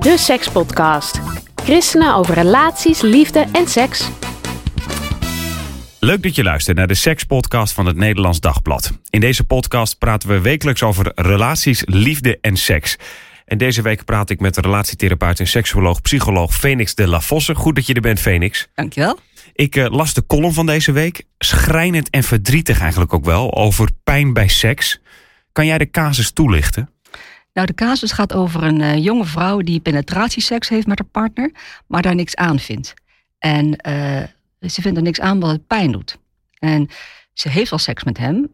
De Sekspodcast. Christenen over relaties, liefde en seks. Leuk dat je luistert naar de sekspodcast van het Nederlands Dagblad. In deze podcast praten we wekelijks over relaties, liefde en seks. En deze week praat ik met de relatietherapeut en seksuoloog, psycholoog Phoenix de La Vosse. Goed dat je er bent, Phoenix. Dankjewel. Ik uh, las de column van deze week. Schrijnend en verdrietig eigenlijk ook wel. Over pijn bij seks. Kan jij de casus toelichten? Nou, de casus gaat over een uh, jonge vrouw die penetratieseks heeft met haar partner, maar daar niks aan vindt. En uh, ze vindt er niks aan wat het pijn doet. En ze heeft wel seks met hem,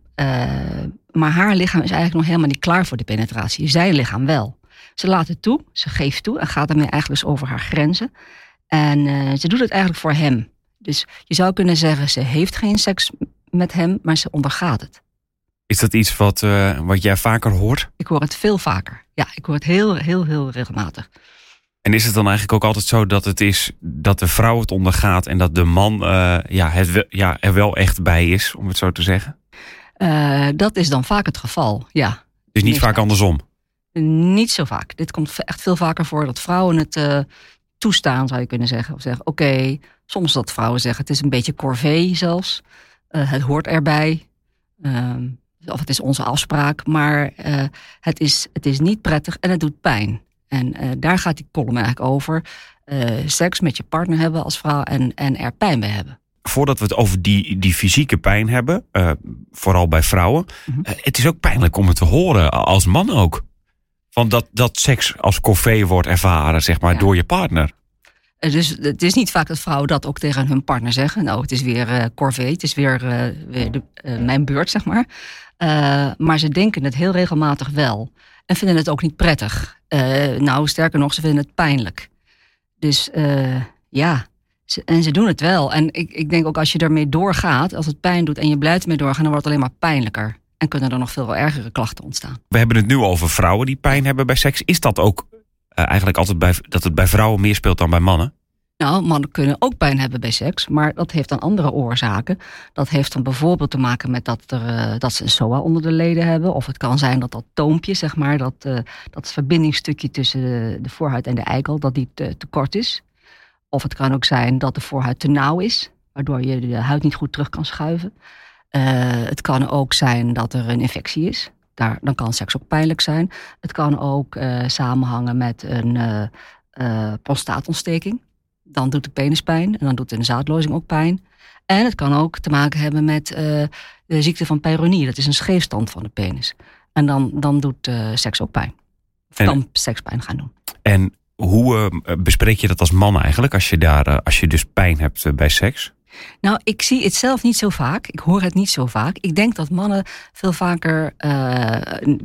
maar haar lichaam is eigenlijk nog helemaal niet klaar voor de penetratie. Zijn lichaam wel. Ze laat het toe, ze geeft toe en gaat daarmee eigenlijk dus over haar grenzen. En ze doet het eigenlijk voor hem. Dus je zou kunnen zeggen, ze heeft geen seks met hem, maar ze ondergaat het. Is dat iets wat, uh, wat jij vaker hoort? Ik hoor het veel vaker. Ja, ik hoor het heel, heel, heel regelmatig. En is het dan eigenlijk ook altijd zo dat het is dat de vrouw het ondergaat en dat de man uh, ja, het, ja, er wel echt bij is, om het zo te zeggen? Uh, dat is dan vaak het geval, ja. Dus niet vaak andersom? Niet zo vaak. Dit komt echt veel vaker voor dat vrouwen het toestaan, zou je kunnen zeggen. Of zeggen, oké, okay, soms dat vrouwen zeggen, het is een beetje corvée zelfs. het hoort erbij. Of het is onze afspraak, maar uh, het, is, het is niet prettig en het doet pijn. En uh, daar gaat die column eigenlijk over. Uh, seks met je partner hebben als vrouw en, en er pijn bij hebben. Voordat we het over die, die fysieke pijn hebben, vooral bij vrouwen. Mm -hmm. het is ook pijnlijk om het te horen, als man ook. Van dat, dat seks als corvée wordt ervaren, zeg maar, ja. door je partner. Dus het is niet vaak dat vrouwen dat ook tegen hun partner zeggen. Nou, het is weer uh, corvée, het is weer, uh, weer de, mijn beurt, zeg maar. Maar ze denken het heel regelmatig wel. En vinden het ook niet prettig. Nou, sterker nog, ze vinden het pijnlijk. Dus ja, ze, en ze doen het wel. En ik, ik denk ook als je ermee doorgaat, als het pijn doet en je blijft ermee doorgaan, dan wordt het alleen maar pijnlijker. En kunnen er nog veel ergere klachten ontstaan. We hebben het nu over vrouwen die pijn hebben bij seks. Is dat ook eigenlijk altijd bij, dat het bij vrouwen meer speelt dan bij mannen? Nou, mannen kunnen ook pijn hebben bij seks, maar dat heeft dan andere oorzaken. Dat heeft dan bijvoorbeeld te maken met dat, er, uh, dat ze een SOA onder de leden hebben. Of het kan zijn dat dat toompje, zeg maar, dat, uh, dat verbindingsstukje tussen de, voorhuid en de eikel, dat die te, kort is. Of het kan ook zijn dat de voorhuid te nauw is, waardoor je de huid niet goed terug kan schuiven. Het kan ook zijn dat er een infectie is. Daar, dan kan seks ook pijnlijk zijn. Het kan ook samenhangen met een prostaatontsteking dan doet de penis pijn en dan doet de zaadlozing ook pijn. En het kan ook te maken hebben met uh, de ziekte van peyronie. Dat is een scheefstand van de penis. En dan, dan doet uh, seks ook pijn. Of en, kan seks pijn gaan doen. En hoe uh, bespreek je dat als man eigenlijk als je, daar, als je dus pijn hebt bij seks? Nou, ik zie het zelf niet zo vaak. Ik hoor het niet zo vaak. Ik denk dat mannen veel vaker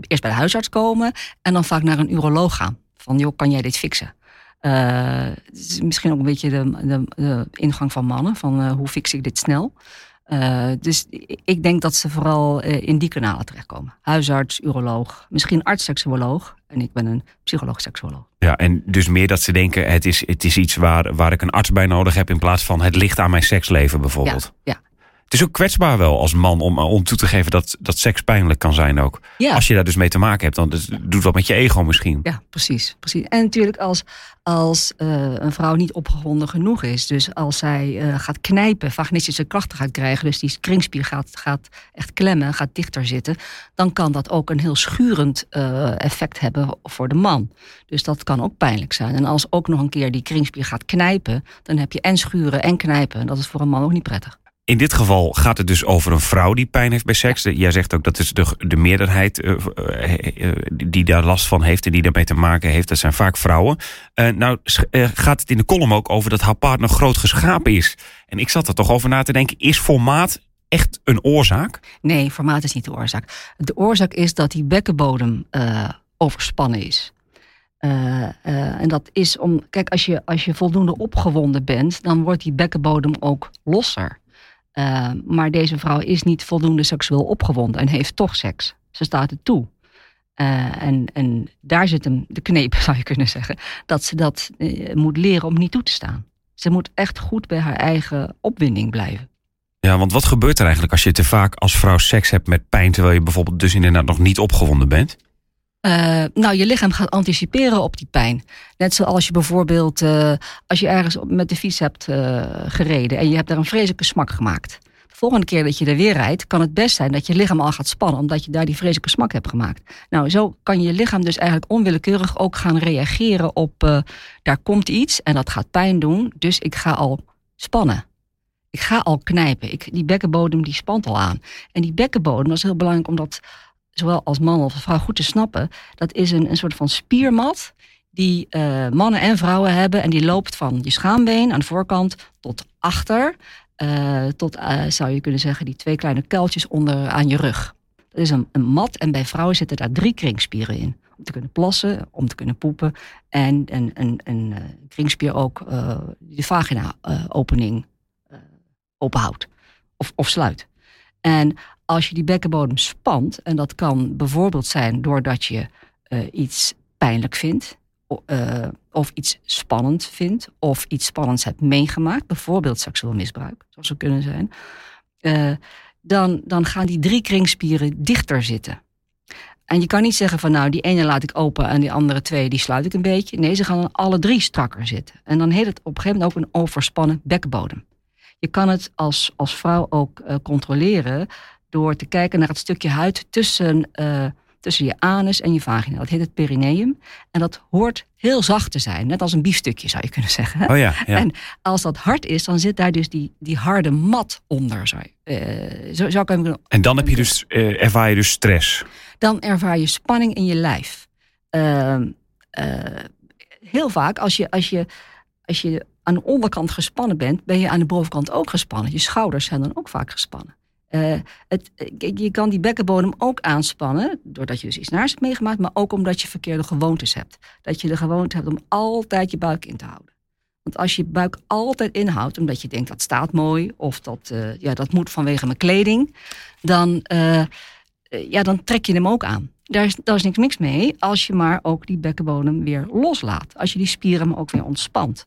eerst bij de huisarts komen en dan vaak naar een uroloog gaan. Van joh, kan jij dit fixen? Uh, misschien ook een beetje de, de, de ingang van mannen, van uh, hoe fix ik dit snel. Uh, dus ik denk dat ze vooral in die kanalen terechtkomen. Huisarts, uroloog, misschien arts-seksuoloog. En ik ben een psycholoog-seksuoloog. Ja, en dus meer dat ze denken, het is, het is iets waar, waar ik een arts bij nodig heb... in plaats van het ligt aan mijn seksleven bijvoorbeeld. Ja, ja. Het is ook kwetsbaar wel als man om, om toe te geven dat, dat seks pijnlijk kan zijn ook. Ja. Als je daar dus mee te maken hebt, dan dus, doet wat met je ego misschien. Ja, precies. precies. En natuurlijk als, als uh, een vrouw niet opgewonden genoeg is. Dus als zij uh, gaat knijpen, vaginistische klachten gaat krijgen. Dus die kringspier gaat, gaat echt klemmen, gaat dichter zitten. Dan kan dat ook een heel schurend uh, effect hebben voor de man. Dus dat kan ook pijnlijk zijn. En als ook nog een keer die kringspier gaat knijpen. Dan heb je en schuren en knijpen. Dat is voor een man ook niet prettig. In dit geval gaat het dus over een vrouw die pijn heeft bij seks. Jij zegt ook dat is de, de meerderheid uh, uh, die daar last van heeft en die daarmee te maken heeft. Dat zijn vaak vrouwen. Uh, nou gaat het in de column ook over dat haar partner groot geschapen is. En ik zat er toch over na te denken. Is formaat echt een oorzaak? Nee, formaat is niet de oorzaak. De oorzaak is dat die bekkenbodem overspannen is. Uh, uh, en dat is om, kijk, als je, als je voldoende opgewonden bent, dan wordt die bekkenbodem ook losser. Uh, maar deze vrouw is niet voldoende seksueel opgewonden en heeft toch seks. Ze staat er toe. en, en daar zit hem de kneep, zou je kunnen zeggen. Dat ze dat moet leren om niet toe te staan. Ze moet echt goed bij haar eigen opwinding blijven. Ja, want wat gebeurt er eigenlijk als je te vaak als vrouw seks hebt met pijn, terwijl je bijvoorbeeld dus inderdaad nog niet opgewonden bent? Uh, nou, je lichaam gaat anticiperen op die pijn. Net zoals je bijvoorbeeld, uh, als je ergens met de fiets hebt uh, gereden en je hebt daar een vreselijke smak gemaakt. De volgende keer dat je er weer rijdt, kan het best zijn dat je lichaam al gaat spannen, omdat je daar die vreselijke smak hebt gemaakt. Nou, zo kan je lichaam dus eigenlijk onwillekeurig ook gaan reageren op, daar komt iets en dat gaat pijn doen, dus ik ga al spannen. Ik ga al knijpen. Ik, die bekkenbodem die spant al aan. En die bekkenbodem, dat is heel belangrijk omdat zowel als man of vrouw goed te snappen. Dat is een, een soort van spiermat die uh, mannen en vrouwen hebben. En die loopt van je schaambeen aan de voorkant tot achter. Uh, tot, uh, zou je kunnen zeggen, die twee kleine kuiltjes onder aan je rug. Dat is een, een mat en bij vrouwen zitten daar drie kringspieren in. Om te kunnen plassen, om te kunnen poepen. En een, een, een kringspier ook die de vagina-opening openhoudt of, of sluit. En als je die bekkenbodem spant, en dat kan bijvoorbeeld zijn doordat je uh, iets pijnlijk vindt, uh, of iets spannend vindt, of iets spannends hebt meegemaakt, bijvoorbeeld seksueel misbruik, zoals ze kunnen zijn, uh, dan, dan gaan die drie kringspieren dichter zitten. En je kan niet zeggen van nou, die ene laat ik open en die andere twee die sluit ik een beetje. Nee, ze gaan dan alle drie strakker zitten. En dan heet het op een gegeven moment ook een overspannen bekkenbodem. Je kan het als, als vrouw ook controleren door te kijken naar het stukje huid tussen, uh, tussen je anus en je vagina. Dat heet het perineum. En dat hoort heel zacht te zijn, net als een biefstukje zou je kunnen zeggen. Oh ja, ja. En als dat hard is, dan zit daar dus die, die harde mat onder. Zou je, uh, zo, zo kan je en dan heb je dus, uh, ervaar je dus stress? Dan ervaar je spanning in je lijf. Ehm, heel vaak als je, als je, als je aan de onderkant gespannen bent, ben je aan de bovenkant ook gespannen. Je schouders zijn dan ook vaak gespannen. Uh, het, je kan die bekkenbodem ook aanspannen, doordat je dus iets naars hebt meegemaakt, maar ook omdat je verkeerde gewoontes hebt. Dat je de gewoonte hebt om altijd je buik in te houden. Want als je buik altijd inhoudt, omdat je denkt dat staat mooi, of dat, uh, ja, dat moet vanwege mijn kleding, dan, ja, dan trek je hem ook aan. Daar is, daar is niks niks mee als je maar ook die bekkenbodem weer loslaat. Als je die spieren maar ook weer ontspant.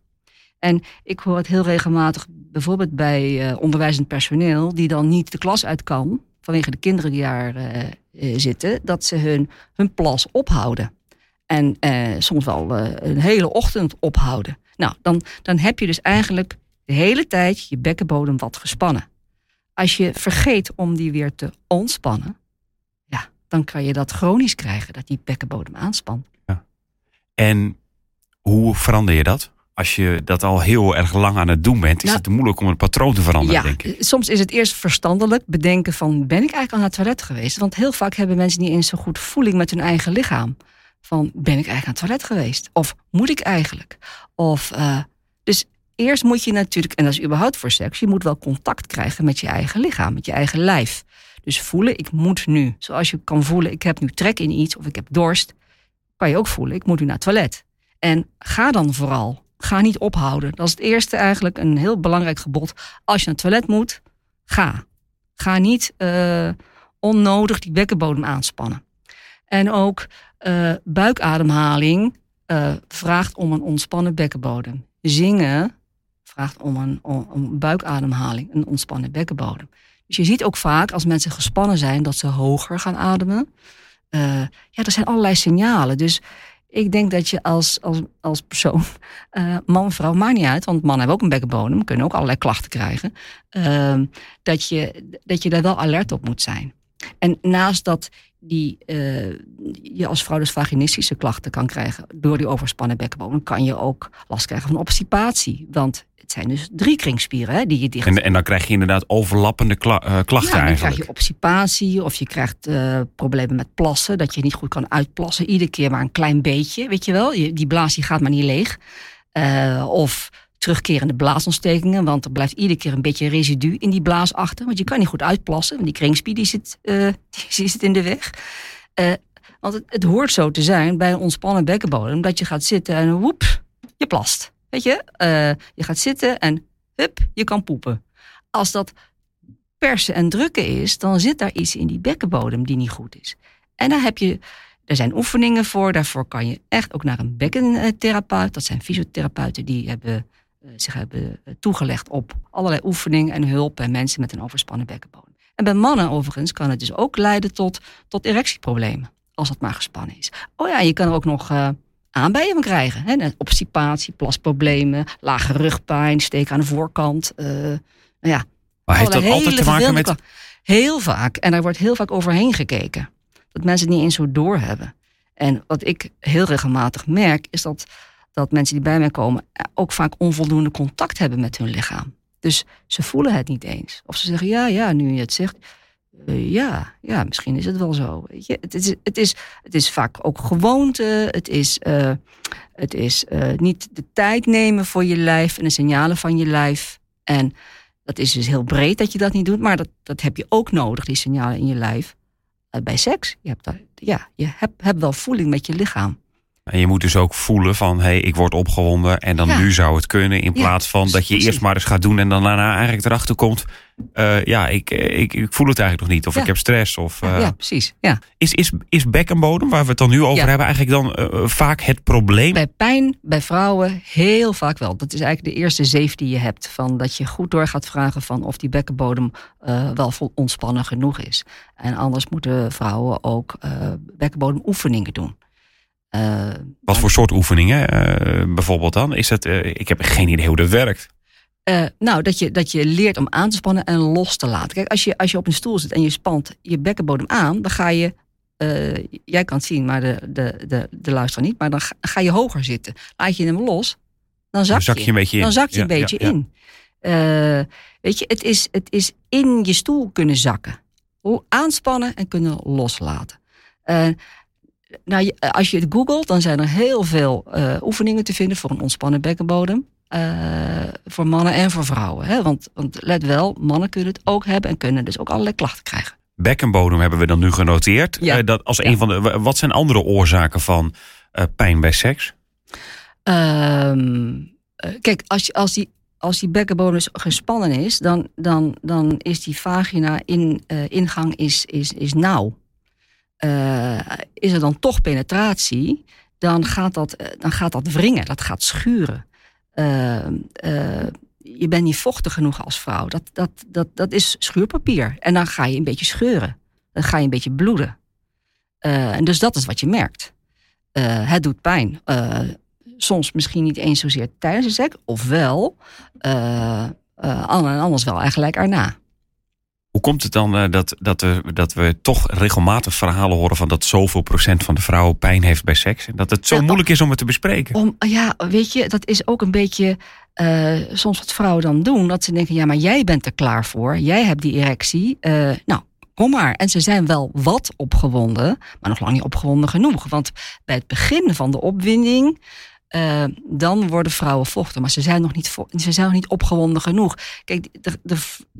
En ik hoor het heel regelmatig, bijvoorbeeld bij uh, onderwijzend personeel, die dan niet de klas uit kan, vanwege de kinderen die daar uh, zitten, dat ze hun, hun plas ophouden. En soms wel een hele ochtend ophouden. Nou, dan, dan heb je dus eigenlijk de hele tijd je bekkenbodem wat gespannen. Als je vergeet om die weer te ontspannen, ja, dan kan je dat chronisch krijgen, dat die bekkenbodem aanspant. Ja. En hoe verander je dat? Als je dat al heel erg lang aan het doen bent, is nou, het moeilijk om een patroon te veranderen, ja, denk ik. Soms is het eerst verstandelijk bedenken van, ben ik eigenlijk al naar het toilet geweest? Want heel vaak hebben mensen niet eens zo goed voeling met hun eigen lichaam. Van, ben ik eigenlijk aan het toilet geweest? Of moet ik eigenlijk? Of, uh, dus eerst moet je natuurlijk, en dat is überhaupt voor seks, je moet wel contact krijgen met je eigen lichaam, met je eigen lijf. Dus voelen, ik moet nu. Zoals je kan voelen, ik heb nu trek in iets of ik heb dorst, kan je ook voelen, ik moet nu naar het toilet. En ga dan vooral Ga niet ophouden. Dat is het eerste eigenlijk een heel belangrijk gebod. Als je naar het toilet moet, ga. Ga niet uh, onnodig die bekkenbodem aanspannen. En ook uh, buikademhaling uh, vraagt om een ontspannen bekkenbodem. Zingen vraagt om een, om een buikademhaling, een ontspannen bekkenbodem. Dus je ziet ook vaak als mensen gespannen zijn dat ze hoger gaan ademen. ja, er zijn allerlei signalen. Dus ik denk dat je als, als, als persoon, uh, man, vrouw, maakt niet uit, want mannen hebben ook een bekkenbodem, kunnen ook allerlei klachten krijgen, uh, dat, je, dat je daar wel alert op moet zijn. En naast dat die, uh, je als vrouw dus vaginistische klachten kan krijgen door die overspannen bekkenbodem, kan je ook last krijgen van obstipatie. Want zijn dus drie kringspieren hè, die je dicht... En, en dan krijg je inderdaad overlappende kla uh, klachten ja, dan krijg je obstipatie of je krijgt uh, problemen met plassen. Dat je niet goed kan uitplassen. Iedere keer maar een klein beetje, weet je wel. Je, die blaas die gaat maar niet leeg. Uh, of terugkerende blaasontstekingen. Want er blijft iedere keer een beetje residu in die blaas achter. Want je kan niet goed uitplassen. Want die kringspier die zit, die zit in de weg. Want het, het hoort zo te zijn bij een ontspannen bekkenbodem dat je gaat zitten en woep, je plast. Weet je, uh, je gaat zitten en hup, je kan poepen. Als dat persen en drukken is, dan zit daar iets in die bekkenbodem die niet goed is. En dan heb je, er zijn oefeningen voor. Daarvoor kan je echt ook naar een bekkentherapeut. Dat zijn fysiotherapeuten die hebben, uh, zich hebben toegelegd op allerlei oefeningen en hulp bij mensen met een overspannen bekkenbodem. En bij mannen overigens kan het dus ook leiden tot, tot erectieproblemen. Als het maar gespannen is. Oh ja, je kan er ook nog aanbijen van krijgen. Hè? Obstipatie, plasproblemen, lage rugpijn, steek aan de voorkant. Uh, nou ja, maar heeft dat altijd te maken met... Heel vaak. En daar wordt heel vaak overheen gekeken. Dat mensen het niet eens zo doorhebben. En wat ik heel regelmatig merk, is dat, dat mensen die bij mij komen ook vaak onvoldoende contact hebben met hun lichaam. Dus ze voelen het niet eens. Of ze zeggen, ja, ja, nu je het zegt, uh, ja, ja, misschien is het wel zo. Weet je? Het, is, het, is, het is vaak ook gewoonte. Het is, uh, het is uh, niet de tijd nemen voor je lijf en de signalen van je lijf. En dat is dus heel breed dat je dat niet doet, maar dat, dat heb je ook nodig, die signalen in je lijf. bij seks, je hebt, ja, je hebt, hebt wel voeling met je lichaam. En je moet dus ook voelen van, hé, hey, ik word opgewonden en dan nu zou het kunnen. In plaats van dat je eerst maar eens gaat doen en dan daarna eigenlijk erachter komt. Uh, ja, ik, ik, ik voel het eigenlijk nog niet. Of ik heb stress. Of, uh, ja, precies. Ja. Is, is, is bekkenbodem, waar we het dan nu over hebben, eigenlijk dan uh, vaak het probleem? Bij pijn, bij vrouwen, heel vaak wel. Dat is eigenlijk de eerste zeef die je hebt. Van dat je goed door gaat vragen van of die bekkenbodem wel vol ontspannen genoeg is. En anders moeten vrouwen ook bekkenbodemoefeningen doen. Uh, Wat voor soort oefeningen uh, bijvoorbeeld dan? Is het, uh, ik heb geen idee hoe dat werkt. nou, dat je, dat je leert om aan te spannen en los te laten. Kijk, als je, als je op een stoel zit en je spant je bekkenbodem aan, dan ga je, jij kan het zien, maar de, de, de, de luisteraar niet, maar dan ga, ga, je hoger zitten. Laat je hem los, dan zak, dan zak je, een beetje in. Dan zak je ja, een beetje ja, ja. in. weet je, het is, het is in je stoel kunnen zakken. Aanspannen en kunnen loslaten nou, als je het googelt, dan zijn er heel veel uh, oefeningen te vinden voor een ontspannen bekkenbodem. Uh, voor mannen en voor vrouwen. Hè? Want, want let wel, mannen kunnen het ook hebben en kunnen dus ook allerlei klachten krijgen. Bekkenbodem hebben we dan nu genoteerd. Ja. Uh, dat als ja. een van de, wat zijn andere oorzaken van pijn bij seks? Um, kijk, als, als die als die bekkenbodem gespannen is, dan, dan, dan is die vagina in, ingang is, is, is nauw uh, is er dan toch penetratie, dan gaat dat, eh, dan gaat dat wringen, dat gaat schuren. Uh, je bent niet vochtig genoeg als vrouw. Dat, dat, dat, dat is schuurpapier. En dan ga je een beetje scheuren. Dan ga je een beetje bloeden. en dus dat is wat je merkt. het doet pijn. soms misschien niet eens zozeer tijdens de seks, of wel. anders wel eigenlijk erna. Hoe komt het dan uh, dat, dat, we, dat we toch regelmatig verhalen horen van dat zoveel procent van de vrouwen pijn heeft bij seks? En dat het zo ja, moeilijk is om het te bespreken? Om, ja, weet je, dat is ook een beetje uh, soms wat vrouwen dan doen. Dat ze denken, ja, maar jij bent er klaar voor. Jij hebt die erectie. Uh, nou, kom maar. En ze zijn wel wat opgewonden, maar nog lang niet opgewonden genoeg. Want bij het begin van de opwinding uh, dan worden vrouwen vochtig. Maar ze zijn nog niet, ze zijn nog niet opgewonden genoeg. Kijk,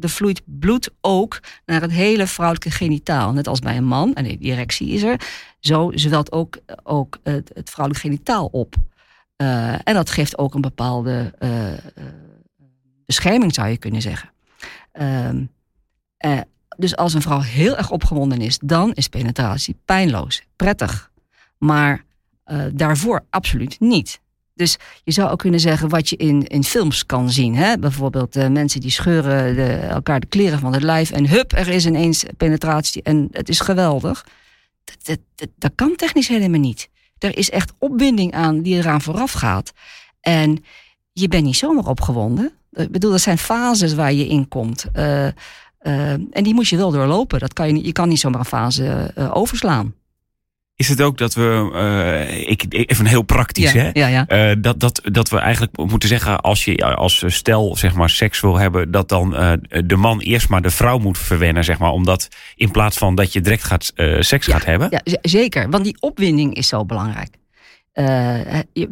er vloeit bloed ook naar het hele vrouwelijke genitaal. Net als bij een man, en die erectie is er. Zo zwelt ook, ook het, het vrouwelijke genitaal op. Uh, en dat geeft ook een bepaalde uh, bescherming, zou je kunnen zeggen. Ehm, dus als een vrouw heel erg opgewonden is, dan is penetratie pijnloos, prettig. Maar daarvoor absoluut niet. Dus je zou ook kunnen zeggen wat je in, in films kan zien. Hè? Bijvoorbeeld uh, mensen die scheuren de, elkaar de kleren van het lijf en hup, er is ineens penetratie en het is geweldig. Dat, dat, dat, kan technisch helemaal niet. Er is echt opwinding aan die eraan vooraf gaat. En je bent niet zomaar opgewonden. Ik bedoel, dat zijn fases waar je in komt. Uh, uh, en die moet je wel doorlopen. Dat kan je, je kan niet zomaar een fase overslaan. Is het ook dat we, uh, ik, even heel praktisch, ja, hè? Ja, ja. Uh, dat, dat, dat we eigenlijk moeten zeggen, als je als stel zeg maar seks wil hebben, dat dan uh, de man eerst maar de vrouw moet verwennen, zeg maar. Omdat in plaats van dat je direct gaat, seks gaat hebben. Ja, zeker. Want die opwinding is zo belangrijk. je,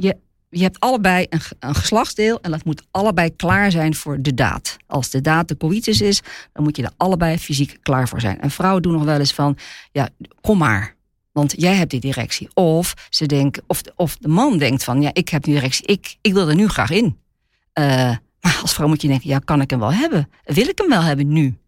je, je hebt allebei een, een geslachtsdeel en dat moet allebei klaar zijn voor de daad. Als de daad de coitus is, dan moet je er allebei fysiek klaar voor zijn. En vrouwen doen nog wel eens van, ja, kom maar Want jij hebt die directie. Of, ze denken, of, of de man denkt van, ja, ik heb die directie, ik, ik wil er nu graag in. Uh, maar als vrouw moet je denken, ja, kan ik hem wel hebben? Wil ik hem wel hebben nu?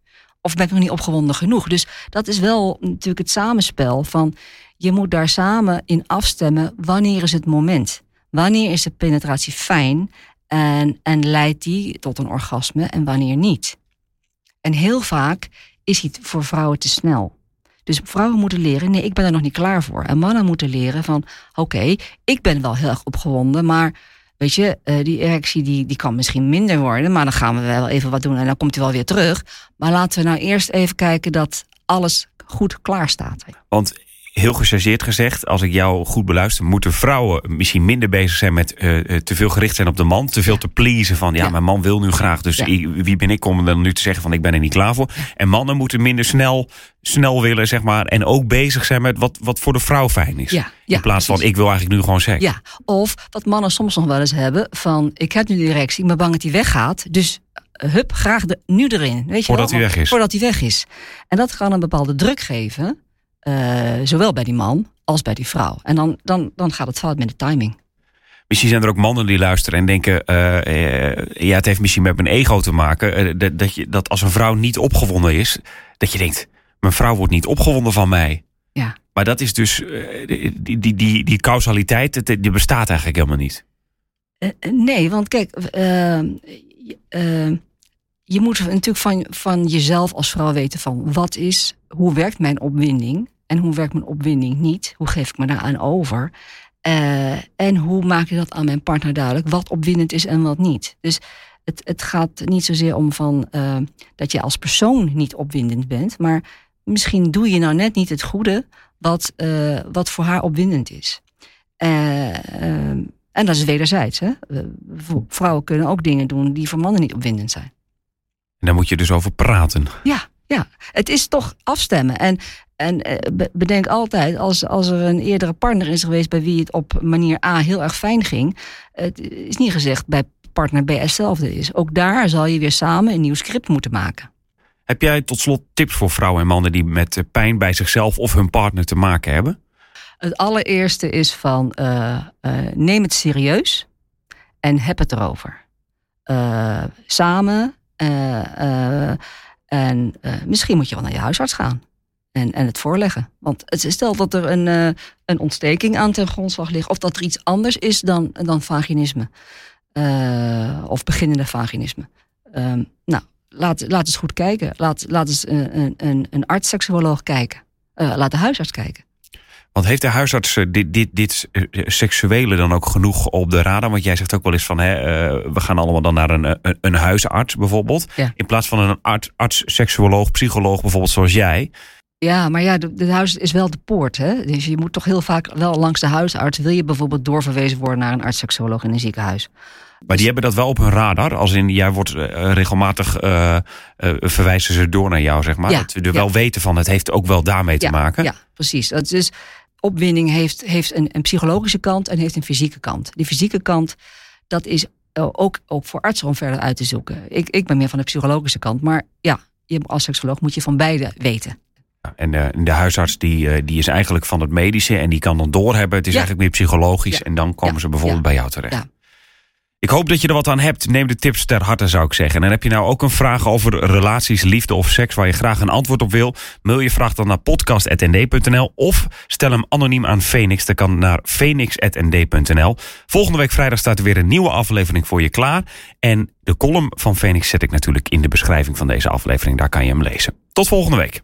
Of ben ik nog niet opgewonden genoeg? Dus dat is wel natuurlijk het samenspel van, je moet daar samen in afstemmen, wanneer is het moment? Wanneer is de penetratie fijn en, en leidt die tot een orgasme en wanneer niet? En heel vaak is het voor vrouwen te snel. Dus vrouwen moeten leren, nee, ik ben er nog niet klaar voor. En mannen moeten leren van, oké, ik ben wel heel erg opgewonden, maar weet je, uh, die erectie die, die kan misschien minder worden, maar dan gaan we wel even wat doen en dan komt hij wel weer terug. Maar laten we nou eerst even kijken dat alles goed klaar staat. Want heel gechargeerd gezegd, als ik jou goed beluister, moeten vrouwen misschien minder bezig zijn met uh, te veel gericht zijn op de man. Te veel te pleasen van ja, mijn man wil nu graag. Dus wie ben ik om dan nu te zeggen van ik ben er niet klaar voor. En mannen moeten minder snel, snel willen, zeg maar. En ook bezig zijn met wat, wat voor de vrouw fijn is. In plaats van ik wil eigenlijk nu gewoon seks. Ja, of wat mannen soms nog wel eens hebben van ik heb nu die erectie, maar bang dat die weggaat. Dus eh, hup, graag de, nu erin. Weet je voordat hij weg is. Voordat hij weg is. En dat kan een bepaalde druk geven. Uh, zowel bij die man als bij die vrouw. En dan, dan, dan gaat het fout met de timing. Misschien zijn er ook mannen die luisteren en denken: uh, uh, ja, het heeft misschien met mijn ego te maken. Dat, dat, je, dat als een vrouw niet opgewonden is, dat je denkt: mijn vrouw wordt niet opgewonden van mij. Ja. Maar dat is dus, die, die, die, die causaliteit, die bestaat eigenlijk helemaal niet. nee, want kijk, je moet natuurlijk van, van jezelf als vrouw weten van wat is, hoe werkt mijn opwinding en hoe werkt mijn opwinding niet? Hoe geef ik me daaraan over? Uh, en hoe maak je dat aan mijn partner duidelijk wat opwindend is en wat niet? Dus het, het gaat niet zozeer om van, uh, dat je als persoon niet opwindend bent, maar misschien doe je nou net niet het goede wat, uh, wat voor haar opwindend is. en dat is wederzijds. Hè? Vrouwen kunnen ook dingen doen die voor mannen niet opwindend zijn. En daar moet je dus over praten. Ja, ja. het is toch afstemmen. En, en eh, bedenk altijd, als, als er een eerdere partner is geweest bij wie het op manier A heel erg fijn ging, het is niet gezegd bij partner B hetzelfde is. Ook daar zal je weer samen een nieuw script moeten maken. Heb jij tot slot tips voor vrouwen en mannen die met pijn bij zichzelf of hun partner te maken hebben? Het allereerste is van uh, uh, neem het serieus en heb het erover. Uh, samen en uh, misschien moet je wel naar je huisarts gaan. En, en het voorleggen. Want stel dat er een, uh, een ontsteking aan ten grondslag ligt. Of dat er iets anders is dan, dan vaginisme. of beginnende vaginisme. Ehm, nou, laat, laat eens goed kijken. Laat, laat eens een, een, een arts-seksuoloog kijken. laat de huisarts kijken. Want heeft de huisarts eh, dit, dit, dit eh, seksuele dan ook genoeg op de radar? Want jij zegt ook wel eens van, hè, uh, we gaan allemaal dan naar een, een, een huisarts bijvoorbeeld. Ja. In plaats van een arts, arts, seksuoloog, psycholoog bijvoorbeeld zoals jij. Ja, maar ja, de, de huis is wel de poort. Hè? Dus je moet toch heel vaak wel langs de huisarts. Wil je bijvoorbeeld doorverwezen worden naar een arts-seksuoloog in een ziekenhuis? Maar die hebben dat wel op hun radar. Als in, jij wordt uh, regelmatig uh, uh, verwijzen ze door naar jou, zeg maar. Ja, dat we er wel weten van, het heeft ook wel daarmee ja, te maken. Ja, precies. Dat is, opwinding heeft, heeft een, een, psychologische kant en heeft een fysieke kant. Die fysieke kant, dat is ook, ook voor artsen om verder uit te zoeken. Ik, ik ben meer van de psychologische kant, maar ja, je, als seksoloog moet je van beide weten. En de, de, huisarts die, die is eigenlijk van het medische en die kan dan doorhebben. Het is Ja. eigenlijk meer psychologisch Ja. en dan komen Ja. ze bijvoorbeeld bij jou terecht. Ik hoop dat je er wat aan hebt. Neem de tips ter harte, zou ik zeggen. En heb je nou ook een vraag over relaties, liefde of seks... waar je graag een antwoord op wil? Mail je vraag dan naar podcast.nd.nl... of stel hem anoniem aan Phoenix. Dat kan naar phoenix.nd.nl. Volgende week vrijdag staat er weer een nieuwe aflevering voor je klaar. En de column van Phoenix zet ik natuurlijk in de beschrijving van deze aflevering. Daar kan je hem lezen. Tot volgende week.